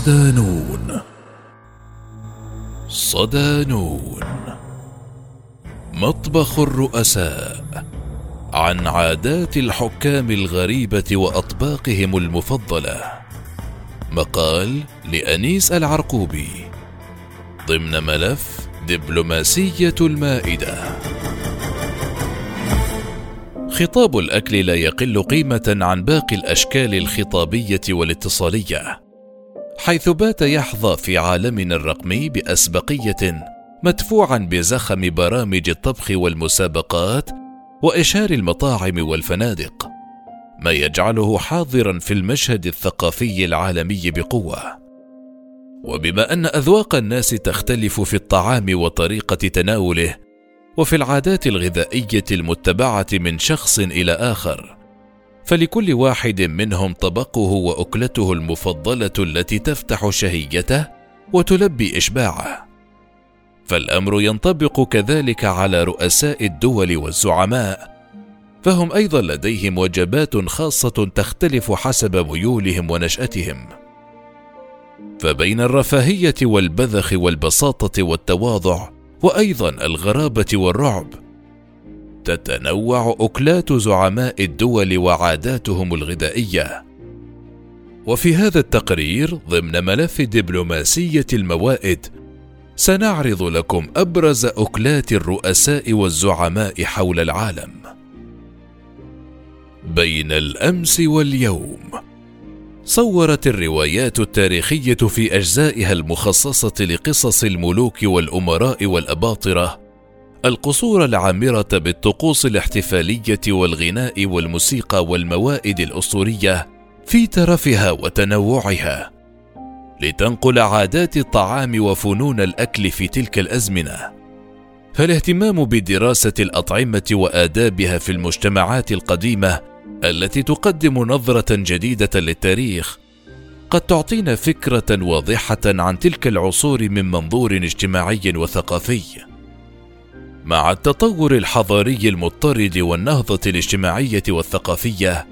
صدانون صدانون مطبخ الرؤساء عن عادات الحكام الغريبة وأطباقهم المفضلة. مقال لأنيس العرقوبي. ضمن ملف دبلوماسية المائدة. خطاب الأكل لا يقل قيمة عن باقي الأشكال الخطابية والاتصالية. حيث بات يحظى في عالمنا الرقمي بأسبقية مدفوعا بزخم برامج الطبخ والمسابقات واشهار المطاعم والفنادق ما يجعله حاضرا في المشهد الثقافي العالمي بقوة. وبما أن أذواق الناس تختلف في الطعام وطريقة تناوله وفي العادات الغذائية المتبعة من شخص إلى آخر فلكل واحد منهم طبقه وأكلته المفضلة التي تفتح شهيته وتلبي إشباعه. فالأمر ينطبق كذلك على رؤساء الدول والزعماء فهم أيضا لديهم وجبات خاصة تختلف حسب ميولهم ونشأتهم. فبين الرفاهية والبذخ والبساطة والتواضع وأيضا الغرابة والرعب تتنوع أكلات زعماء الدول وعاداتهم الغذائية. وفي هذا التقرير ضمن ملف دبلوماسية الموائد سنعرض لكم أبرز أكلات الرؤساء والزعماء حول العالم. بين الأمس واليوم صورت الروايات التاريخية في أجزائها المخصصة لقصص الملوك والأمراء والأباطرة القصور العامرة بالطقوس الاحتفالية والغناء والموسيقى والموائد الأسطورية في ترفها وتنوعها. لتنقل عادات الطعام وفنون الأكل في تلك الأزمنة. فالاهتمام بدراسة الأطعمة وآدابها في المجتمعات القديمة التي تقدم نظرة جديدة للتاريخ قد تعطينا فكرة واضحة عن تلك العصور من منظور اجتماعي وثقافي. مع التطور الحضاري المضطرد والنهضة الاجتماعية والثقافية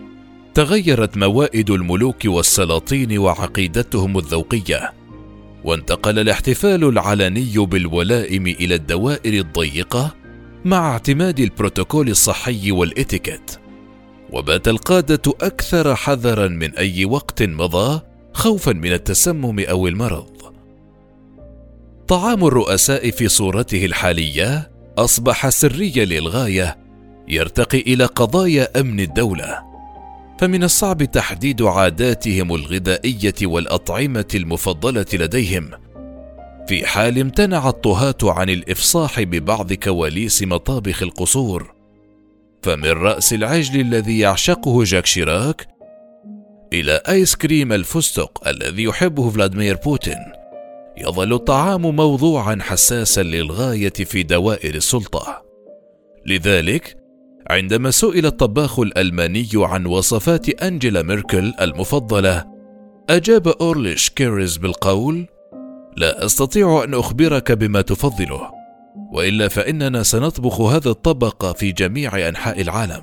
تغيرت موائد الملوك والسلاطين وعقيدتهم الذوقية وانتقل الاحتفال العلني بالولائم إلى الدوائر الضيقة مع اعتماد البروتوكول الصحي والإتيكيت. وبات القادة أكثر حذرا من أي وقت مضى خوفا من التسمم أو المرض. طعام الرؤساء في صورته الحالية أصبح سريا للغاية يرتقي إلى قضايا أمن الدولة. فمن الصعب تحديد عاداتهم الغذائية والأطعمة المفضلة لديهم. في حال امتنع الطهاة عن الإفصاح ببعض كواليس مطابخ القصور. فمن رأس العجل الذي يعشقه جاك شيراك إلى آيس كريم الفستق الذي يحبه فلاديمير بوتين. يظل الطعام موضوعا حساسا للغاية في دوائر السلطة. لذلك عندما سئل الطباخ الألماني عن وصفات أنجيلا ميركل المفضلة أجاب أورليش كيريز بالقول لا أستطيع أن أخبرك بما تفضله وإلا فإننا سنطبخ هذا الطبق في جميع أنحاء العالم.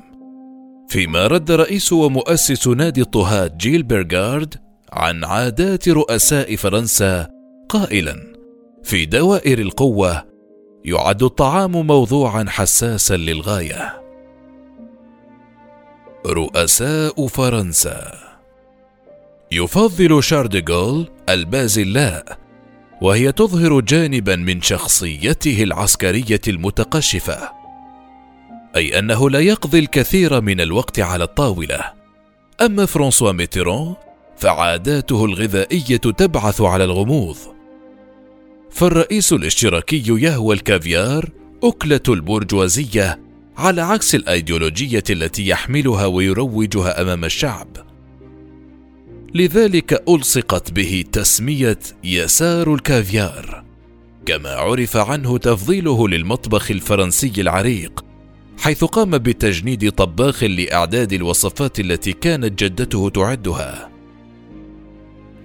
فيما رد رئيس ومؤسس نادي الطهاة جيل بيرغارد عن عادات رؤساء فرنسا قائلا في دوائر القوة يعد الطعام موضوعا حساسا للغاية. رؤساء فرنسا. يفضل شارديغول البازلاء وهي تظهر جانبا من شخصيته العسكرية المتقشفة أي أنه لا يقضي الكثير من الوقت على الطاولة. أما فرانسوا ميتيرون فعاداته الغذائية تبعث على الغموض. فالرئيس الاشتراكي يهوى الكافيار أكلة البرجوازية على عكس الأيديولوجية التي يحملها ويروجها أمام الشعب. لذلك ألصقت به تسمية يسار الكافيار كما عرف عنه تفضيله للمطبخ الفرنسي العريق حيث قام بتجنيد طباخ لأعداد الوصفات التي كانت جدته تعدها.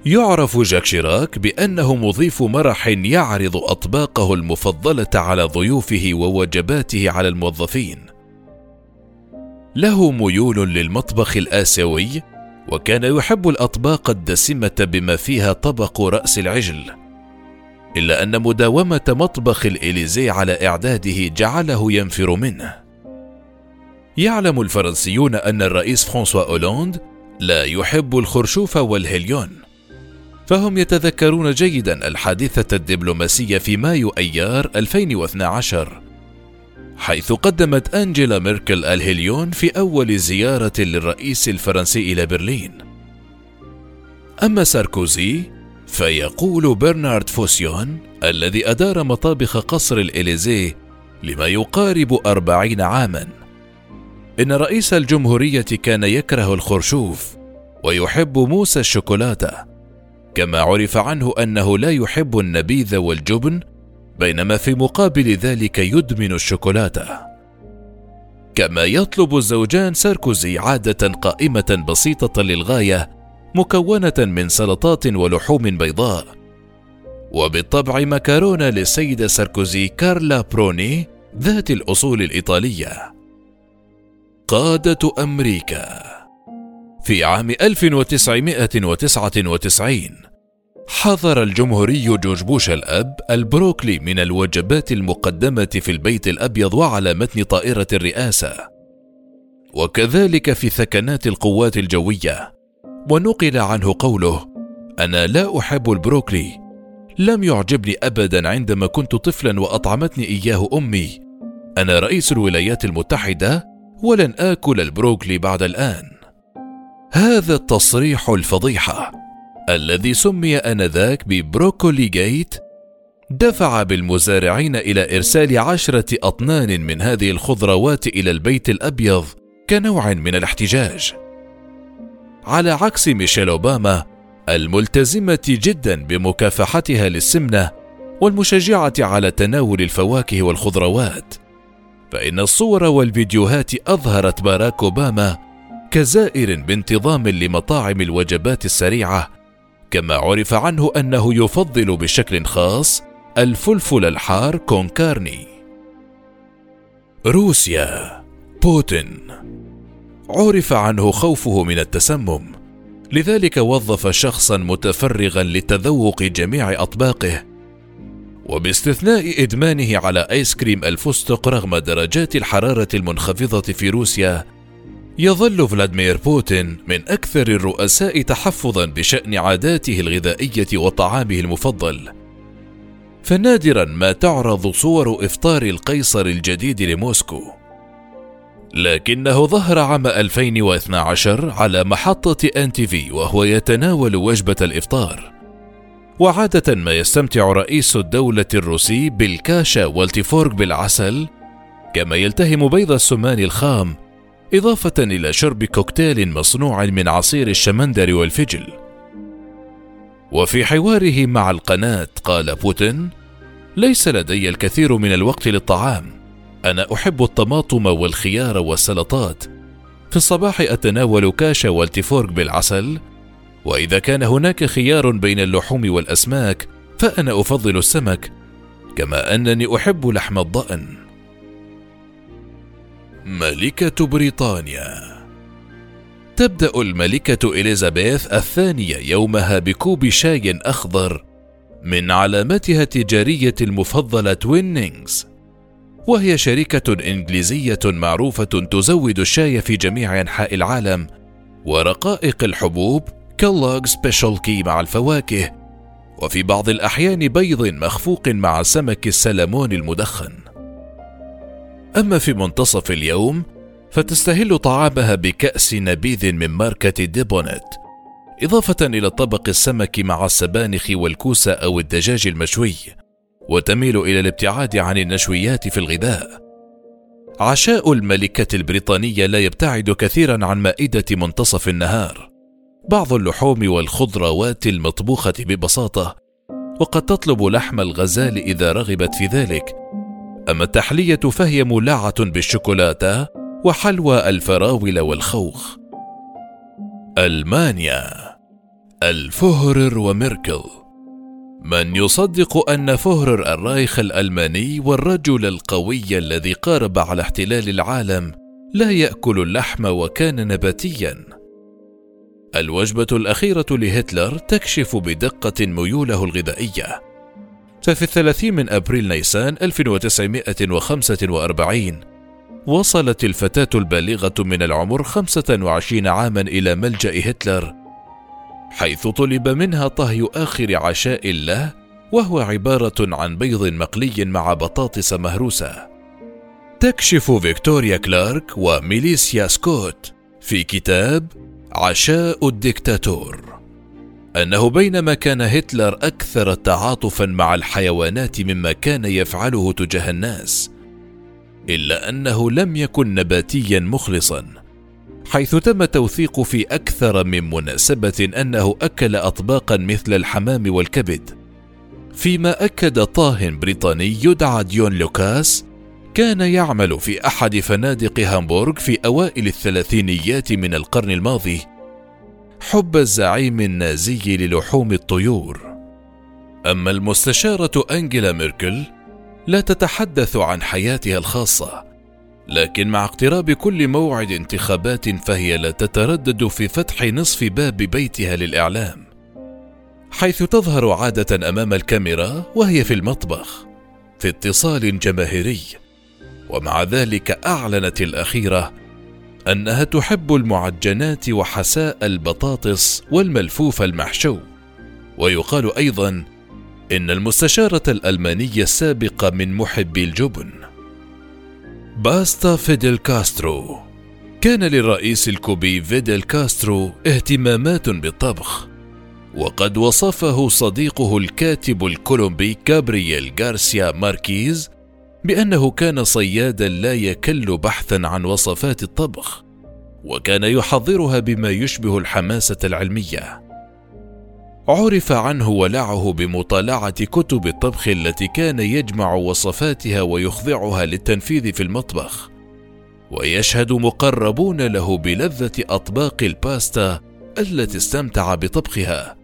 يعرف جاك شيراك بأنه مضيف مرح يعرض أطباقه المفضلة على ضيوفه ووجباته على الموظفين. له ميول للمطبخ الآسيوي وكان يحب الأطباق الدسمة بما فيها طبق رأس العجل. إلا أن مداومة مطبخ الإليزي على إعداده جعله ينفر منه. يعلم الفرنسيون أن الرئيس فرانسوا أولاند لا يحب الخرشوف والهليون فهم يتذكرون جيدا الحادثة الدبلوماسية في مايو أيار 2012 حيث قدمت أنجيلا ميركل الهليون في أول زيارة للرئيس الفرنسي إلى برلين. أما ساركوزي فيقول برنارد فوسيون الذي أدار مطابخ قصر الإليزيه لما يقارب أربعين عاما إن رئيس الجمهورية كان يكره الخرشوف ويحب موس الشوكولاتة. كما عرف عنه أنه لا يحب النبيذ والجبن بينما في مقابل ذلك يدمن الشوكولاتة. كما يطلب الزوجان ساركوزي عادة قائمة بسيطة للغاية مكونة من سلطات ولحوم بيضاء. وبالطبع مكرونة للسيدة ساركوزي كارلا بروني ذات الأصول الإيطالية. قادة أمريكا. في عام 1999 حظر الجمهوري جورج بوش الأب البروكلي من الوجبات المقدمة في البيت الأبيض وعلى متن طائرة الرئاسة. وكذلك في ثكنات القوات الجوية ونقل عنه قوله أنا لا أحب البروكلي لم يعجبني أبدا عندما كنت طفلا وأطعمتني إياه أمي. أنا رئيس الولايات المتحدة ولن آكل البروكلي بعد الآن. هذا التصريح الفضيحة الذي سمي آنذاك ببروكولي جيت دفع بالمزارعين إلى إرسال عشرة أطنان من هذه الخضروات إلى البيت الأبيض كنوع من الاحتجاج. على عكس ميشيل أوباما الملتزمة جدا بمكافحتها للسمنة والمشجعة على تناول الفواكه والخضروات فإن الصور والفيديوهات أظهرت باراك أوباما كزائر بانتظام لمطاعم الوجبات السريعة كما عرف عنه أنه يفضل بشكل خاص الفلفل الحار كونكارني. روسيا بوتين. عرف عنه خوفه من التسمم لذلك وظف شخصا متفرغا لتذوق جميع أطباقه وباستثناء إدمانه على آيس كريم الفستق رغم درجات الحرارة المنخفضة في روسيا يظل فلاديمير بوتين من أكثر الرؤساء تحفظا بشأن عاداته الغذائية وطعامه المفضل فنادرا ما تعرض صور إفطار القيصر الجديد لموسكو لكنه ظهر عام 2012 على محطة NTV وهو يتناول وجبة الإفطار. وعادة ما يستمتع رئيس الدولة الروسي بالكاشا والتيفورك بالعسل، كما يلتهم بيض السمان الخام، إضافة إلى شرب كوكتيل مصنوع من عصير الشمندر والفجل. وفي حواره مع القناة قال بوتين: ليس لدي الكثير من الوقت للطعام. أنا أحب الطماطم والخيار والسلطات. في الصباح أتناول كاشا والتيفورك بالعسل، وإذا كان هناك خيار بين اللحوم والأسماك، فأنا أفضل السمك، كما أنني أحب لحم الضأن. ملكة بريطانيا. تبدأ الملكة إليزابيث الثانية يومها بكوب شاي أخضر من علامتها التجارية المفضلة توينينغز وهي شركة إنجليزية معروفة تزود الشاي في جميع أنحاء العالم ورقائق الحبوب Kellogg Special K مع الفواكه وفي بعض الأحيان بيض مخفوق مع سمك السلمون المدخن. أما في منتصف اليوم فتستهل طعامها بكأس نبيذ من ماركة ديبونت إضافة إلى طبق السمك مع السبانخ والكوسة أو الدجاج المشوي وتميل إلى الابتعاد عن النشويات في الغذاء. عشاء الملكة البريطانية لا يبتعد كثيرا عن مائدة منتصف النهار. بعض اللحوم والخضروات المطبوخة ببساطة وقد تطلب لحم الغزال إذا رغبت في ذلك اما التحلية فهي مولعة بالشوكولاتة وحلوى الفراولة والخوخ. ألمانيا. الفهرر وميركل من يصدق أن فهرر الرايخ الألماني والرجل القوي الذي قارب على احتلال العالم لا يأكل اللحم وكان نباتيا. الوجبة الأخيرة لهتلر تكشف بدقة ميوله الغذائية. ففي الثلاثين من أبريل نيسان 1945 وصلت الفتاة البالغة من العمر 25 عاما إلى ملجأ هتلر حيث طلب منها طهي آخر عشاء له وهو عبارة عن بيض مقلي مع بطاطس مهروسة. تكشف فيكتوريا كلارك وميليسيا سكوت في كتاب عشاء الدكتاتور. أنه بينما كان هتلر أكثر تعاطفا مع الحيوانات مما كان يفعله تجاه الناس إلا أنه لم يكن نباتيا مخلصا حيث تم توثيق في أكثر من مناسبة أنه أكل اطباقا مثل الحمام والكبد. فيما أكد طاه بريطاني يدعى ديون لوكاس كان يعمل في أحد فنادق هامبورغ في أوائل الثلاثينيات من القرن الماضي حب الزعيم النازي للحوم الطيور. أما المستشارة أنجيلا ميركل لا تتحدث عن حياتها الخاصة لكن مع اقتراب كل موعد انتخابات فهي لا تتردد في فتح نصف باب بيتها للإعلام حيث تظهر عادة أمام الكاميرا وهي في المطبخ في اتصال جماهيري. ومع ذلك أعلنت الأخيرة أنها تحب المعجنات وحساء البطاطس والملفوف المحشو. ويقال أيضا إن المستشارة الألمانية السابقة من محبي الجبن. باستا فيدل كاسترو. كان للرئيس الكوبي فيدل كاسترو اهتمامات بالطبخ. وقد وصفه صديقه الكاتب الكولومبي كابرييل غارسيا ماركيز بأنه كان صيادا لا يكل بحثا عن وصفات الطبخ وكان يحضرها بما يشبه الحماسة العلمية. عرف عنه ولعه بمطالعة كتب الطبخ التي كان يجمع وصفاتها ويخضعها للتنفيذ في المطبخ ويشهد مقربون له بلذة أطباق الباستا التي استمتع بطبخها.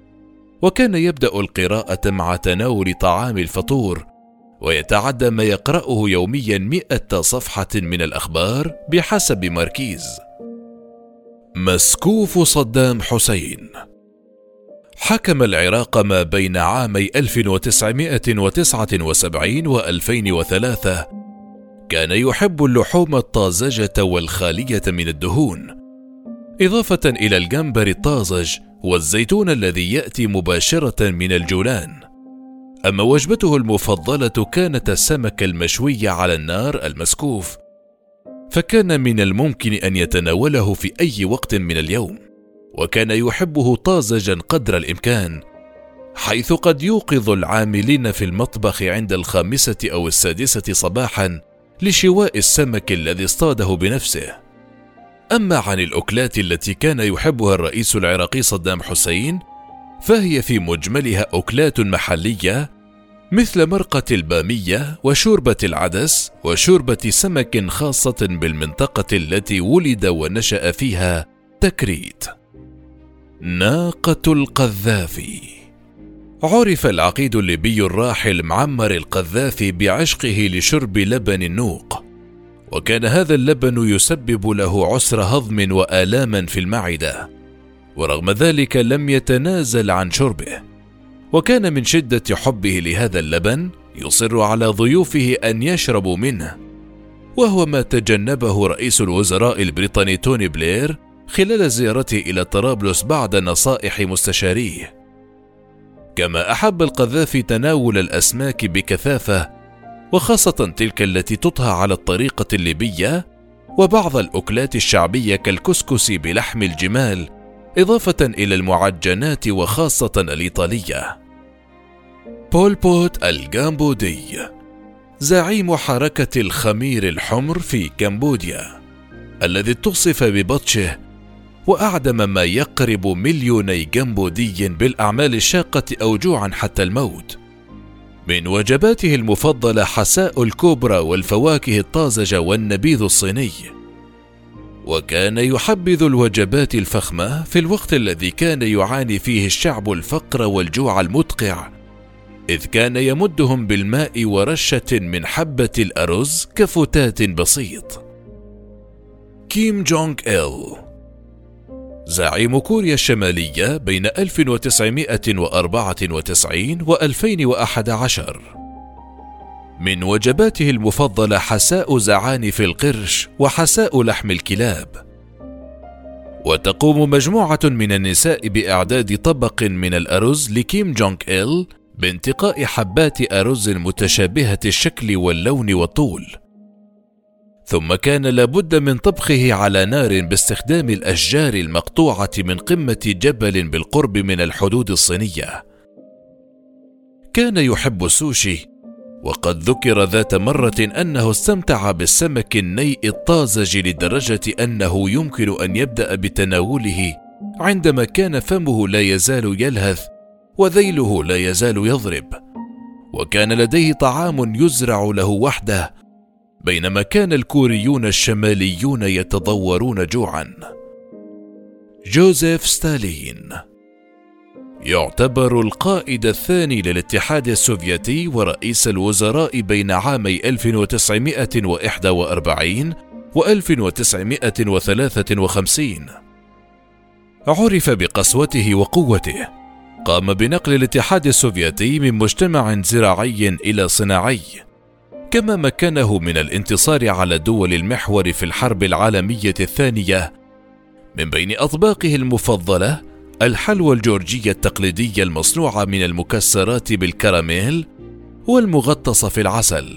وكان يبدأ القراءة مع تناول طعام الفطور ويتعدى ما يقرأه يوميا مئة صفحة من الأخبار بحسب ماركيز. مسكوف صدام حسين. حكم العراق ما بين عامي 1979 و 2003 كان يحب اللحوم الطازجة والخالية من الدهون إضافة إلى الجمبر الطازج والزيتون الذي يأتي مباشرة من الجولان. أما وجبته المفضلة كانت السمك المشوي على النار المسكوف فكان من الممكن أن يتناوله في أي وقت من اليوم وكان يحبه طازجا قدر الإمكان حيث قد يوقظ العاملين في المطبخ عند الخامسة أو السادسة صباحا لشواء السمك الذي اصطاده بنفسه. أما عن الأكلات التي كان يحبها الرئيس العراقي صدام حسين فهي في مجملها أكلات محلية مثل مرقة البامية وشوربة العدس وشوربة سمك خاصة بالمنطقة التي ولد ونشأ فيها تكريت. ناقة القذافي. عرف العقيد الليبي الراحل معمر القذافي بعشقه لشرب لبن النوق وكان هذا اللبن يسبب له عسر هضم وآلاما في المعدة. ورغم ذلك لم يتنازل عن شربه. وكان من شدة حبه لهذا اللبن يصر على ضيوفه أن يشربوا منه وهو ما تجنبه رئيس الوزراء البريطاني توني بلير خلال زيارته إلى طرابلس بعد نصائح مستشاريه كما أحب القذافي تناول الأسماك بكثافة وخاصة تلك التي تطهى على الطريقة الليبية وبعض الأكلات الشعبية كالكسكس بلحم الجمال إضافة إلى المعجنات وخاصة الإيطالية. بول بوت الجامبودي زعيم حركة الخمير الحمر في كمبوديا الذي اتصف ببطشه وأعدم ما يقرب مليوني جمبودي بالأعمال الشاقة أو جوعا حتى الموت. من وجباته المفضلة حساء الكوبرا والفواكه الطازجة والنبيذ الصيني. وكان يحبذ الوجبات الفخمة في الوقت الذي كان يعاني فيه الشعب الفقر والجوع المدقع إذ كان يمدهم بالماء ورشة من حبة الأرز كفتات بسيط. كيم جونغ إل زعيم كوريا الشمالية بين 1994 و 2011 من وجباته المفضلة حساء زعانف القرش وحساء لحم الكلاب. وتقوم مجموعة من النساء بإعداد طبق من الأرز لكيم جونغ إل بانتقاء حبات أرز متشابهة الشكل واللون والطول. ثم كان لابد من طبخه على نار باستخدام الأشجار المقطوعة من قمة جبل بالقرب من الحدود الصينية. كان يحب السوشي وقد ذكر ذات مرة أنه استمتع بالسمك النيء الطازج لدرجة أنه يمكن أن يبدأ بتناوله عندما كان فمه لا يزال يلهث وذيله لا يزال يضرب. وكان لديه طعام يزرع له وحده بينما كان الكوريون الشماليون يتضورون جوعا. جوزيف ستالين. يعتبر القائد الثاني للاتحاد السوفيتي ورئيس الوزراء بين عامي 1941 و 1953 عرف بقسوته وقوته. قام بنقل الاتحاد السوفيتي من مجتمع زراعي إلى صناعي. كما مكنه من الانتصار على دول المحور في الحرب العالمية الثانية من بين أطباقه المفضلة الحلوى الجورجيه التقليديه المصنوعه من المكسرات بالكراميل والمغطسه في العسل.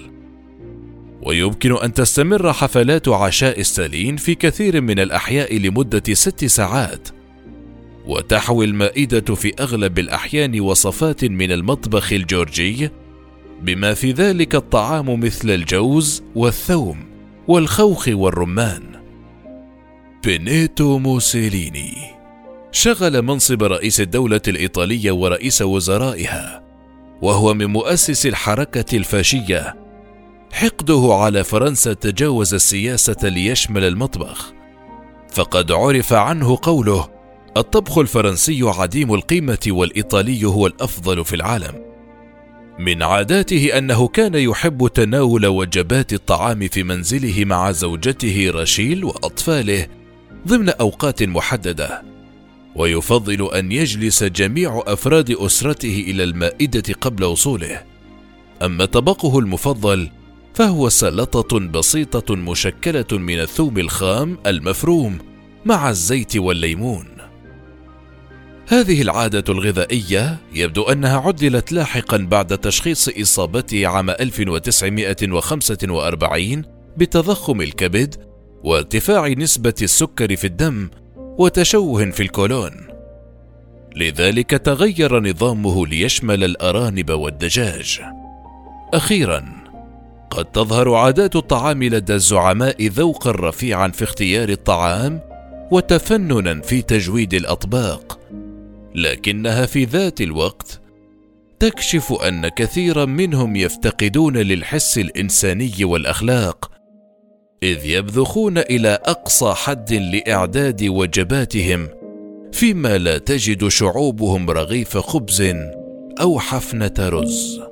ويمكن أن تستمر حفلات عشاء ستالين في كثير من الأحياء لمدة ست ساعات. وتحوي المائدة في أغلب الأحيان وصفات من المطبخ الجورجي بما في ذلك الطعام مثل الجوز والثوم والخوخ والرمان. بينيتو موسيليني شغل منصب رئيس الدولة الإيطالية ورئيس وزرائها وهو من مؤسس الحركة الفاشية. حقده على فرنسا تجاوز السياسة ليشمل المطبخ فقد عرف عنه قوله الطبخ الفرنسي عديم القيمة والإيطالي هو الأفضل في العالم. من عاداته أنه كان يحب تناول وجبات الطعام في منزله مع زوجته رشيل وأطفاله ضمن أوقات محددة. ويفضل أن يجلس جميع أفراد أسرته إلى المائدة قبل وصوله. أما طبقه المفضل فهو سلطة بسيطة مشكلة من الثوم الخام المفروم مع الزيت والليمون. هذه العادة الغذائية يبدو أنها عدلت لاحقا بعد تشخيص إصابته عام 1945 بتضخم الكبد وارتفاع نسبة السكر في الدم وتشوه في الكولون. لذلك تغير نظامه ليشمل الأرانب والدجاج. أخيرا، قد تظهر عادات الطعام لدى الزعماء ذوقا رفيعا في اختيار الطعام وتفننا في تجويد الأطباق. لكنها في ذات الوقت تكشف أن كثيرا منهم يفتقدون للحس الإنساني والأخلاق إذ يبذخون إلى أقصى حد لإعداد وجباتهم فيما لا تجد شعوبهم رغيف خبز أو حفنة رز.